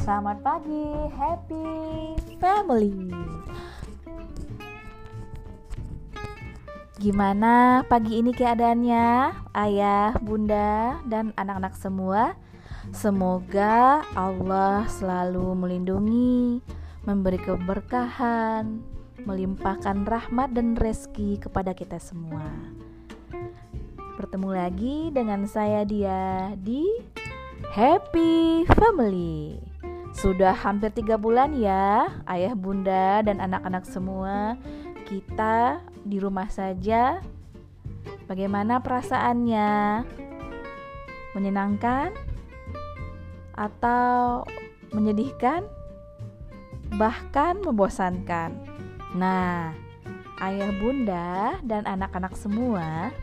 Selamat pagi, happy family. Gimana pagi ini keadaannya, ayah, bunda, dan anak-anak semua? Semoga Allah selalu melindungi, memberi keberkahan, melimpahkan rahmat dan rezeki kepada kita semua. Bertemu lagi dengan saya dia di Happy Family. Sudah hampir tiga bulan ya, ayah, bunda, dan anak-anak semua kita di rumah saja. Bagaimana perasaannya? Menyenangkan atau menyedihkan? Bahkan membosankan. Nah, ayah, bunda, dan anak-anak semua